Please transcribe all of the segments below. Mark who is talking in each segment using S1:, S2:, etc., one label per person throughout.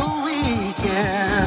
S1: Is higher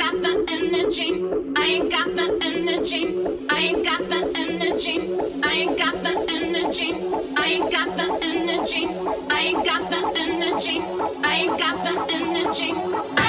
S2: got the energy. I ain't got the energy. I ain't got the energy. I ain't got the energy. I ain't got the energy. I ain't got the energy. I ain't got the energy.